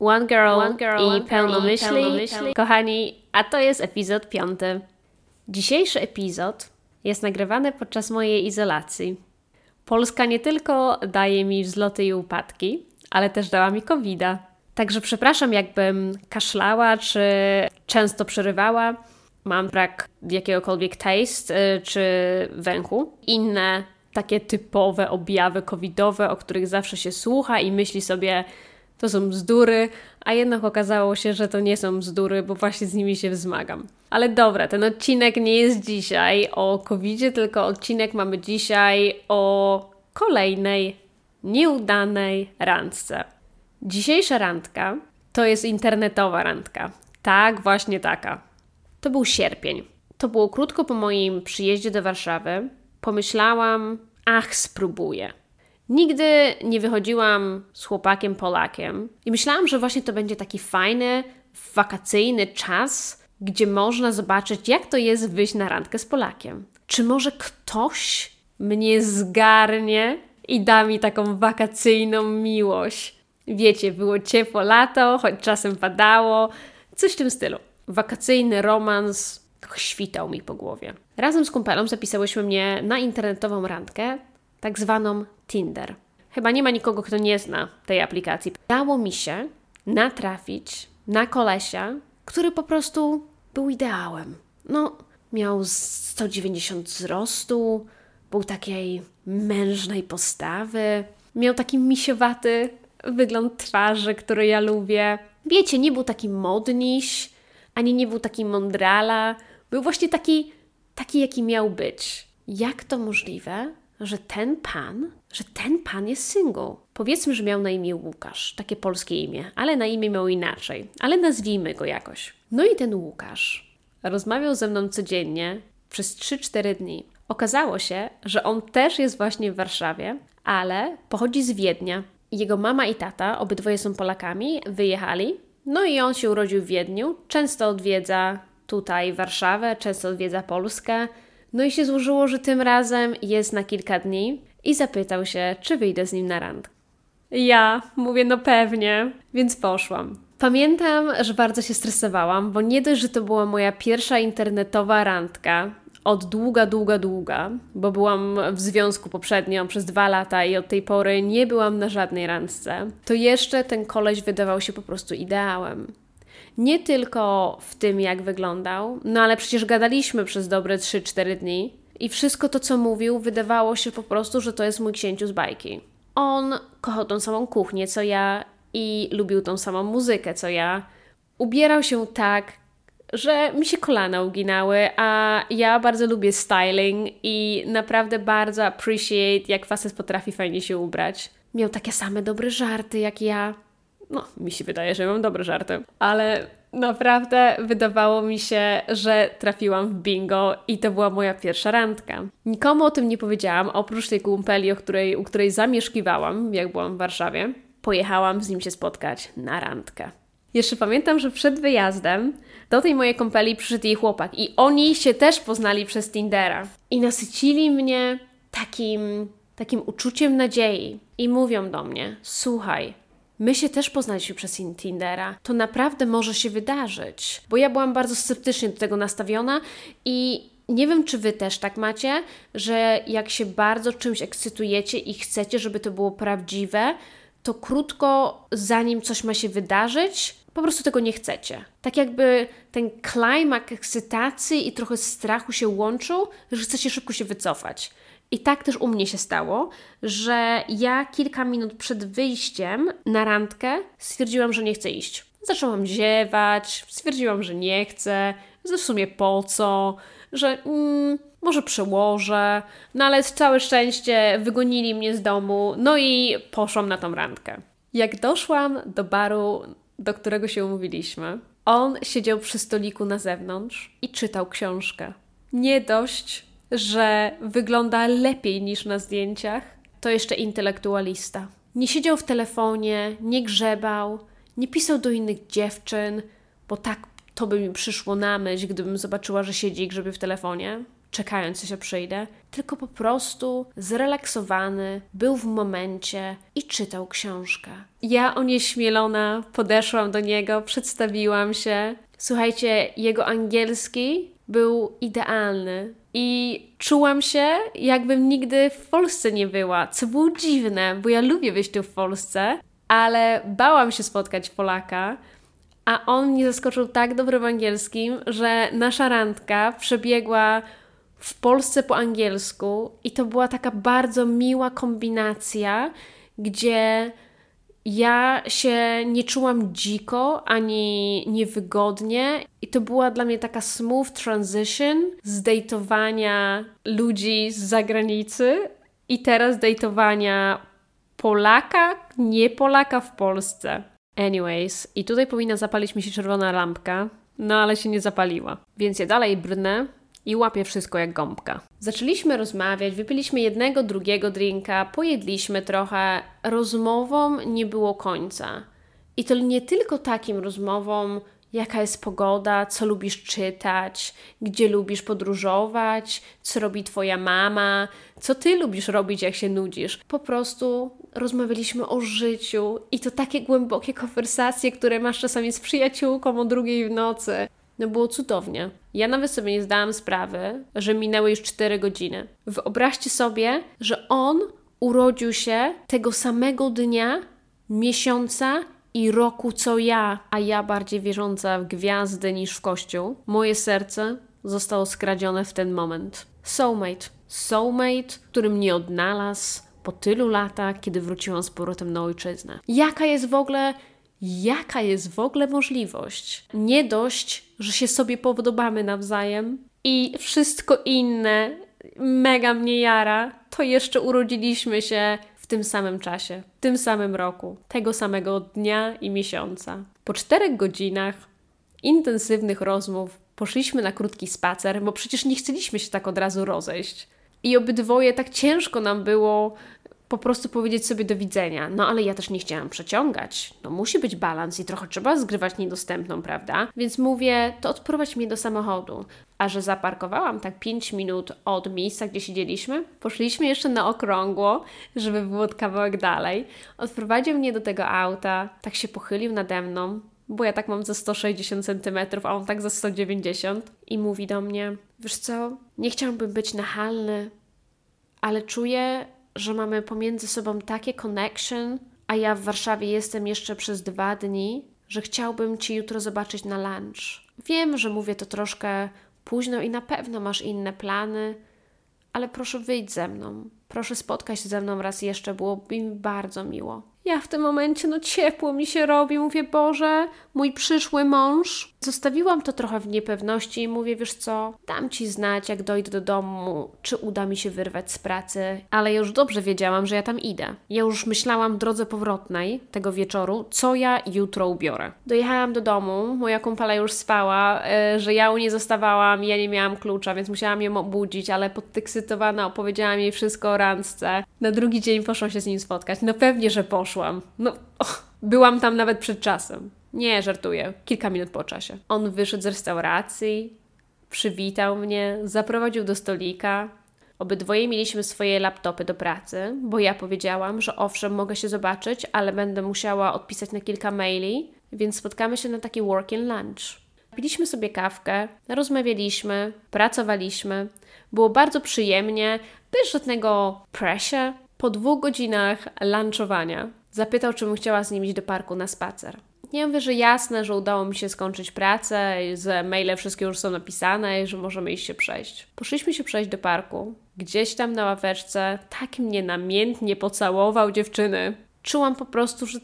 One Girl, One girl i pełnomyśli. pełnomyśli. Kochani, a to jest epizod piąty. Dzisiejszy epizod jest nagrywany podczas mojej izolacji. Polska nie tylko daje mi wzloty i upadki, ale też dała mi covid -a. Także przepraszam, jakbym kaszlała czy często przerywała. Mam brak jakiegokolwiek taste y, czy węchu. Inne takie typowe objawy covidowe, o których zawsze się słucha i myśli sobie, to są bzdury, a jednak okazało się, że to nie są bzdury, bo właśnie z nimi się wzmagam. Ale dobra, ten odcinek nie jest dzisiaj o covid tylko odcinek mamy dzisiaj o kolejnej nieudanej randce. Dzisiejsza randka to jest internetowa randka. Tak, właśnie taka. To był sierpień. To było krótko po moim przyjeździe do Warszawy. Pomyślałam, ach, spróbuję. Nigdy nie wychodziłam z chłopakiem Polakiem i myślałam, że właśnie to będzie taki fajny, wakacyjny czas, gdzie można zobaczyć, jak to jest wyjść na randkę z Polakiem. Czy może ktoś mnie zgarnie i da mi taką wakacyjną miłość? Wiecie, było ciepło lato, choć czasem padało, coś w tym stylu. Wakacyjny romans świtał mi po głowie. Razem z kumpelą zapisałyśmy mnie na internetową randkę, tak zwaną Tinder. Chyba nie ma nikogo, kto nie zna tej aplikacji. Dało mi się natrafić na kolesia, który po prostu był ideałem. No, miał 190 wzrostu, był takiej mężnej postawy, miał taki misiowaty wygląd twarzy, który ja lubię. Wiecie, nie był taki modniś, ani nie był taki mądrala. Był właśnie taki, taki jaki miał być. Jak to możliwe, że ten pan, że ten pan jest single? Powiedzmy, że miał na imię Łukasz, takie polskie imię, ale na imię miał inaczej, ale nazwijmy go jakoś. No i ten Łukasz rozmawiał ze mną codziennie przez 3-4 dni. Okazało się, że on też jest właśnie w Warszawie, ale pochodzi z Wiednia. Jego mama i tata, obydwoje są Polakami, wyjechali. No i on się urodził w Wiedniu. Często odwiedza tutaj Warszawę, często odwiedza Polskę. No i się złożyło, że tym razem jest na kilka dni i zapytał się, czy wyjdę z nim na randkę. Ja mówię, no pewnie, więc poszłam. Pamiętam, że bardzo się stresowałam, bo nie dość, że to była moja pierwsza internetowa randka, od długa, długa, długa, bo byłam w związku poprzednio przez dwa lata i od tej pory nie byłam na żadnej randce, to jeszcze ten koleś wydawał się po prostu ideałem. Nie tylko w tym, jak wyglądał, no ale przecież gadaliśmy przez dobre 3-4 dni i wszystko to, co mówił, wydawało się po prostu, że to jest mój księciu z bajki. On kochał tą samą kuchnię, co ja i lubił tą samą muzykę, co ja. Ubierał się tak, że mi się kolana uginały, a ja bardzo lubię styling i naprawdę bardzo appreciate, jak facet potrafi fajnie się ubrać. Miał takie same dobre żarty jak ja. No, mi się wydaje, że mam dobre żarty, ale naprawdę wydawało mi się, że trafiłam w bingo i to była moja pierwsza randka. Nikomu o tym nie powiedziałam, oprócz tej kumpeli, o której, u której zamieszkiwałam, jak byłam w Warszawie. Pojechałam z nim się spotkać na randkę. Jeszcze pamiętam, że przed wyjazdem do tej mojej kąpeli przyszedł jej chłopak i oni się też poznali przez Tindera. I nasycili mnie takim, takim uczuciem nadziei. I mówią do mnie, słuchaj, My się też poznaliśmy przez Tindera. To naprawdę może się wydarzyć. Bo ja byłam bardzo sceptycznie do tego nastawiona i nie wiem, czy wy też tak macie, że jak się bardzo czymś ekscytujecie i chcecie, żeby to było prawdziwe, to krótko zanim coś ma się wydarzyć, po prostu tego nie chcecie. Tak jakby ten klimaks ekscytacji i trochę strachu się łączył, że chcecie szybko się wycofać. I tak też u mnie się stało, że ja kilka minut przed wyjściem na randkę stwierdziłam, że nie chcę iść. Zaczęłam ziewać, stwierdziłam, że nie chcę, że w sumie po co, że mm, może przełożę, no ale całe szczęście wygonili mnie z domu, no i poszłam na tą randkę. Jak doszłam do baru do którego się umówiliśmy, on siedział przy stoliku na zewnątrz i czytał książkę. Nie dość, że wygląda lepiej niż na zdjęciach, to jeszcze intelektualista. Nie siedział w telefonie, nie grzebał, nie pisał do innych dziewczyn, bo tak to by mi przyszło na myśl, gdybym zobaczyła, że siedzi i grzebie w telefonie. czekając, aż się przyjdę, tylko po prostu zrelaksowany, był w momencie i czytał książkę. Ja onieśmielona podeszłam do niego, przedstawiłam się. Słuchajcie, jego angielski był idealny. I czułam się, jakbym nigdy w Polsce nie była, co było dziwne, bo ja lubię być tu w Polsce, ale bałam się spotkać Polaka, a on mnie zaskoczył tak dobrym angielskim, że nasza randka przebiegła w Polsce po angielsku i to była taka bardzo miła kombinacja, gdzie ja się nie czułam dziko ani niewygodnie i to była dla mnie taka smooth transition z dejtowania ludzi z zagranicy i teraz dejtowania Polaka, nie Polaka w Polsce. Anyways, i tutaj powinna zapalić mi się czerwona lampka, no ale się nie zapaliła. Więc ja dalej brnę i łapię wszystko jak gąbka. Zaczęliśmy rozmawiać, wypiliśmy jednego, drugiego drinka, pojedliśmy trochę. Rozmowom nie było końca. I to nie tylko takim rozmowom, jaka jest pogoda, co lubisz czytać, gdzie lubisz podróżować, co robi Twoja mama, co Ty lubisz robić, jak się nudzisz. Po prostu rozmawialiśmy o życiu i to takie głębokie konwersacje, które masz czasami z przyjaciółką o drugiej w nocy. No było cudownie. Ja nawet sobie nie zdałam sprawy, że minęły już 4 godziny. Wyobraźcie sobie, że on urodził się tego samego dnia, miesiąca i roku co ja, a ja bardziej wierząca w gwiazdy niż w kościół. Moje serce zostało skradzione w ten moment. Soulmate. Soulmate, który mnie odnalazł po tylu latach, kiedy wróciłam z powrotem na ojczyznę. Jaka jest w ogóle jaka jest w ogóle możliwość. Nie dość, że się sobie podobamy nawzajem i wszystko inne mega mnie jara, to jeszcze urodziliśmy się w tym samym czasie, w tym samym roku, tego samego dnia i miesiąca. Po czterech godzinach intensywnych rozmów poszliśmy na krótki spacer, bo przecież nie chcieliśmy się tak od razu rozejść. I obydwoje tak ciężko nam było po prostu powiedzieć sobie do widzenia. No ale ja też nie chciałam przeciągać. No musi być balans i trochę trzeba zgrywać niedostępną, prawda? Więc mówię, to odprowadź mnie do samochodu. A że zaparkowałam tak 5 minut od miejsca, gdzie siedzieliśmy, poszliśmy jeszcze na okrągło, żeby było kawałek dalej. Odprowadził mnie do tego auta, tak się pochylił nade mną, bo ja tak mam ze 160 cm, a on tak za 190 i mówi do mnie, wiesz co, nie chciałbym być nachalny, ale czuję, że mamy pomiędzy sobą takie connection, a ja w Warszawie jestem jeszcze przez dwa dni, że chciałbym Ci jutro zobaczyć na lunch. Wiem, że mówię to troszkę późno i na pewno masz inne plany, ale proszę wyjdź ze mną. Proszę spotkać się ze mną raz jeszcze, byłoby mi bardzo miło. Ja w tym momencie, no ciepło mi się robi, mówię, Boże, mój przyszły mąż. Zostawiłam to trochę w niepewności i mówię, wiesz co, dam Ci znać, jak dojdę do domu, czy uda mi się wyrwać z pracy, ale ja już dobrze wiedziałam, że ja tam idę. Ja już myślałam w drodze powrotnej tego wieczoru, co ja jutro ubiorę. Dojechałam do domu, moja kumpala już spała, yy, że ja u niej zostawałam, ja nie miałam klucza, więc musiałam ją obudzić, ale podekscytowana opowiedziałam jej wszystko o randce. Na drugi dzień poszłam się z nim spotkać. No pewnie, że poszłam. No, oh, byłam tam nawet przed czasem. Nie, żartuję. Kilka minut po czasie. On wyszedł z restauracji, przywitał mnie, zaprowadził do stolika. Obydwoje mieliśmy swoje laptopy do pracy, bo ja powiedziałam, że owszem, mogę się zobaczyć, ale będę musiała odpisać na kilka maili, więc spotkamy się na taki working lunch. Piliśmy sobie kawkę, rozmawialiśmy, pracowaliśmy. Było bardzo przyjemnie, bez żadnego pressure. Po dwóch godzinach lunchowania zapytał, czy bym chciała z nim iść do parku na spacer. Nie mówię, że jasne, że udało mi się skończyć pracę, że maile wszystkie już są napisane i że możemy iść się przejść. Poszliśmy się przejść do parku. Gdzieś tam na ławeczce tak mnie namiętnie pocałował dziewczyny. Czułam po prostu, że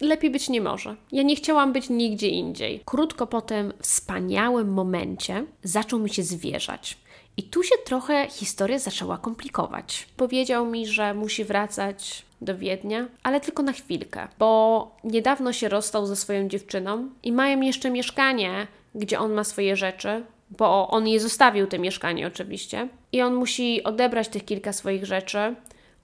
lepiej być nie może. Ja nie chciałam być nigdzie indziej. Krótko po tym wspaniałym momencie zaczął mi się zwierzać. I tu się trochę historia zaczęła komplikować. Powiedział mi, że musi wracać do Wiednia, ale tylko na chwilkę, bo niedawno się rozstał ze swoją dziewczyną i mają jeszcze mieszkanie, gdzie on ma swoje rzeczy, bo on je zostawił, te mieszkanie oczywiście, i on musi odebrać tych kilka swoich rzeczy,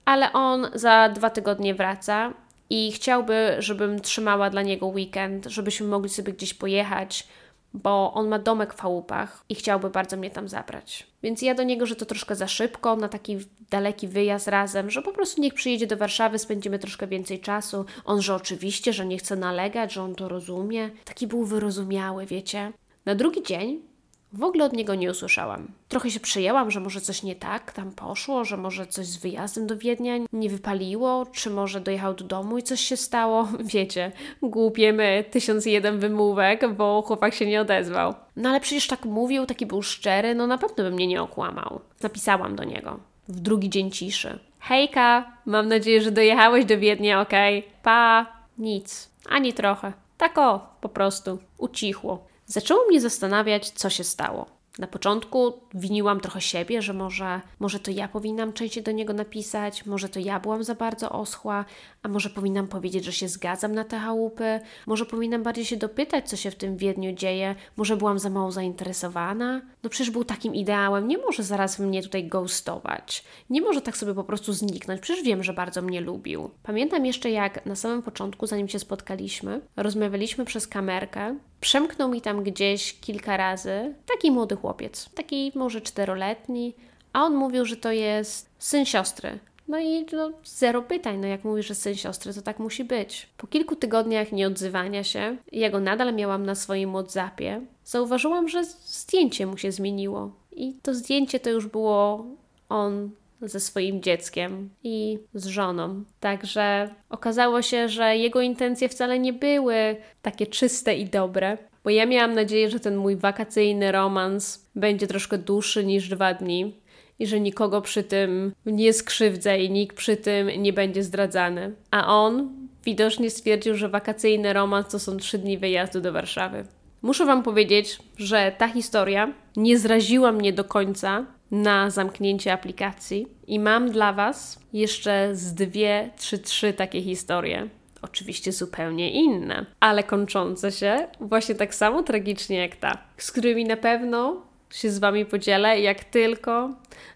ale on za dwa tygodnie wraca i chciałby, żebym trzymała dla niego weekend, żebyśmy mogli sobie gdzieś pojechać, bo on ma domek w chałupach i chciałby bardzo mnie tam zabrać. Więc ja do niego, że to troszkę za szybko, na taki daleki wyjazd razem, że po prostu niech przyjedzie do Warszawy, spędzimy troszkę więcej czasu. On, że oczywiście, że nie chce nalegać, że on to rozumie. Taki był wyrozumiały, wiecie. Na drugi dzień w ogóle od niego nie usłyszałam. Trochę się przejęłam, że może coś nie tak tam poszło, że może coś z wyjazdem do Wiednia nie wypaliło, czy może dojechał do domu i coś się stało. Wiecie, głupiemy tysiąc jeden wymówek, bo chłopak się nie odezwał. No ale przecież tak mówił, taki był szczery, no na pewno by mnie nie okłamał. Napisałam do niego w drugi dzień ciszy. Hejka, mam nadzieję, że dojechałeś do Wiednia, okej? Okay? Pa! Nic. Ani trochę. Tak o, po prostu. Ucichło. Zaczęło mnie zastanawiać, co się stało. Na początku winiłam trochę siebie, że może, może to ja powinnam częściej do niego napisać, może to ja byłam za bardzo oschła, a może powinnam powiedzieć, że się zgadzam na te chałupy, może powinnam bardziej się dopytać, co się w tym Wiedniu dzieje, może byłam za mało zainteresowana. No przecież był takim ideałem, nie może zaraz mnie tutaj ghostować, nie może tak sobie po prostu zniknąć, przecież wiem, że bardzo mnie lubił. Pamiętam jeszcze jak na samym początku, zanim się spotkaliśmy, rozmawialiśmy przez kamerkę Przemknął mi tam gdzieś kilka razy taki młody chłopiec, taki może czteroletni, a on mówił, że to jest syn siostry. No i no, zero pytań, no jak mówisz, że syn siostry, to tak musi być. Po kilku tygodniach nieodzywania się, ja go nadal miałam na swoim WhatsAppie, zauważyłam, że zdjęcie mu się zmieniło. I to zdjęcie to już było on ze swoim dzieckiem i z żoną. Także okazało się, że jego intencje wcale nie były takie czyste i dobre. Bo ja miałam nadzieję, że ten mój wakacyjny romans będzie troszkę dłuższy niż dwa dni i że nikogo przy tym nie skrzywdzę i nikt przy tym nie będzie zdradzany. A on widocznie stwierdził, że wakacyjny romans to są trzy dni wyjazdu do Warszawy. Muszę Wam powiedzieć, że ta historia nie zraziła mnie do końca, na zamknięcie aplikacji. I mam dla Was jeszcze z dwie, trzy, trzy takie historie. Oczywiście zupełnie inne, ale kończące się właśnie tak samo tragicznie jak ta, z którymi na pewno się z Wami podzielę, jak tylko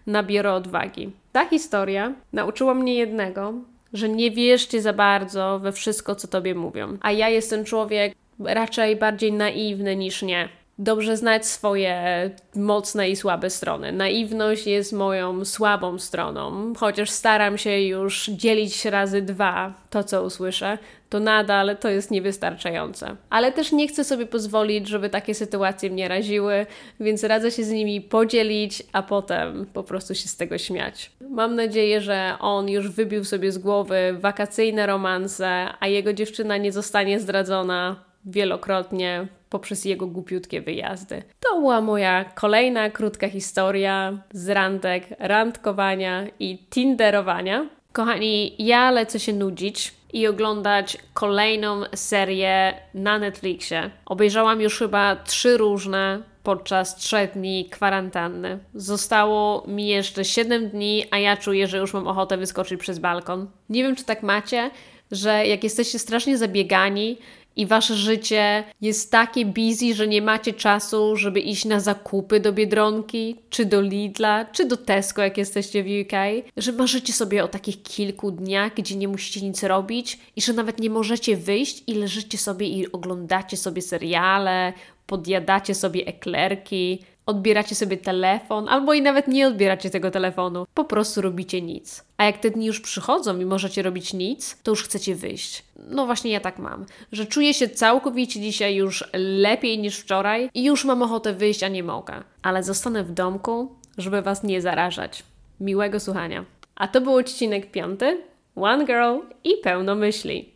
nabiorę odwagi. Ta historia nauczyła mnie jednego, że nie wierzcie za bardzo we wszystko, co Tobie mówią. A ja jestem człowiek raczej bardziej naiwny niż nie dobrze znać swoje mocne i słabe strony. Naiwność jest moją słabą stroną, chociaż staram się już dzielić razy dwa to, co usłyszę, to nadal to jest niewystarczające. Ale też nie chcę sobie pozwolić, żeby takie sytuacje mnie raziły, więc radzę się z nimi podzielić, a potem po prostu się z tego śmiać. Mam nadzieję, że on już wybił sobie z głowy wakacyjne romanse, a jego dziewczyna nie zostanie zdradzona wielokrotnie poprzez jego głupiutkie wyjazdy. To była moja kolejna krótka historia z randek, randkowania i tinderowania. Kochani, ja lecę się nudzić i oglądać kolejną serię na Netflixie. Obejrzałam już chyba trzy różne podczas trzech dni kwarantanny. Zostało mi jeszcze 7 dni, a ja czuję, że już mam ochotę wyskoczyć przez balkon. Nie wiem, czy tak macie, że jak jesteście strasznie zabiegani i wasze życie jest takie busy, że nie macie czasu, żeby iść na zakupy do Biedronki, czy do Lidla, czy do Tesco, jak jesteście w UK, że marzycie sobie o takich kilku dniach, gdzie nie musicie nic robić i że nawet nie możecie wyjść i leżycie sobie i oglądacie sobie seriale, podjadacie sobie eklerki, odbieracie sobie telefon, albo i nawet nie odbieracie tego telefonu, po prostu robicie nic. A jak te dni już przychodzą i możecie robić nic, to już chcecie wyjść. No właśnie ja tak mam, że czuję się całkowicie dzisiaj już lepiej niż wczoraj i już mam ochotę wyjść, a nie mogę. Ale zostanę w domku, żeby Was nie zarażać. Miłego słuchania. A to był odcinek piąty. One Girl i pełno myśli.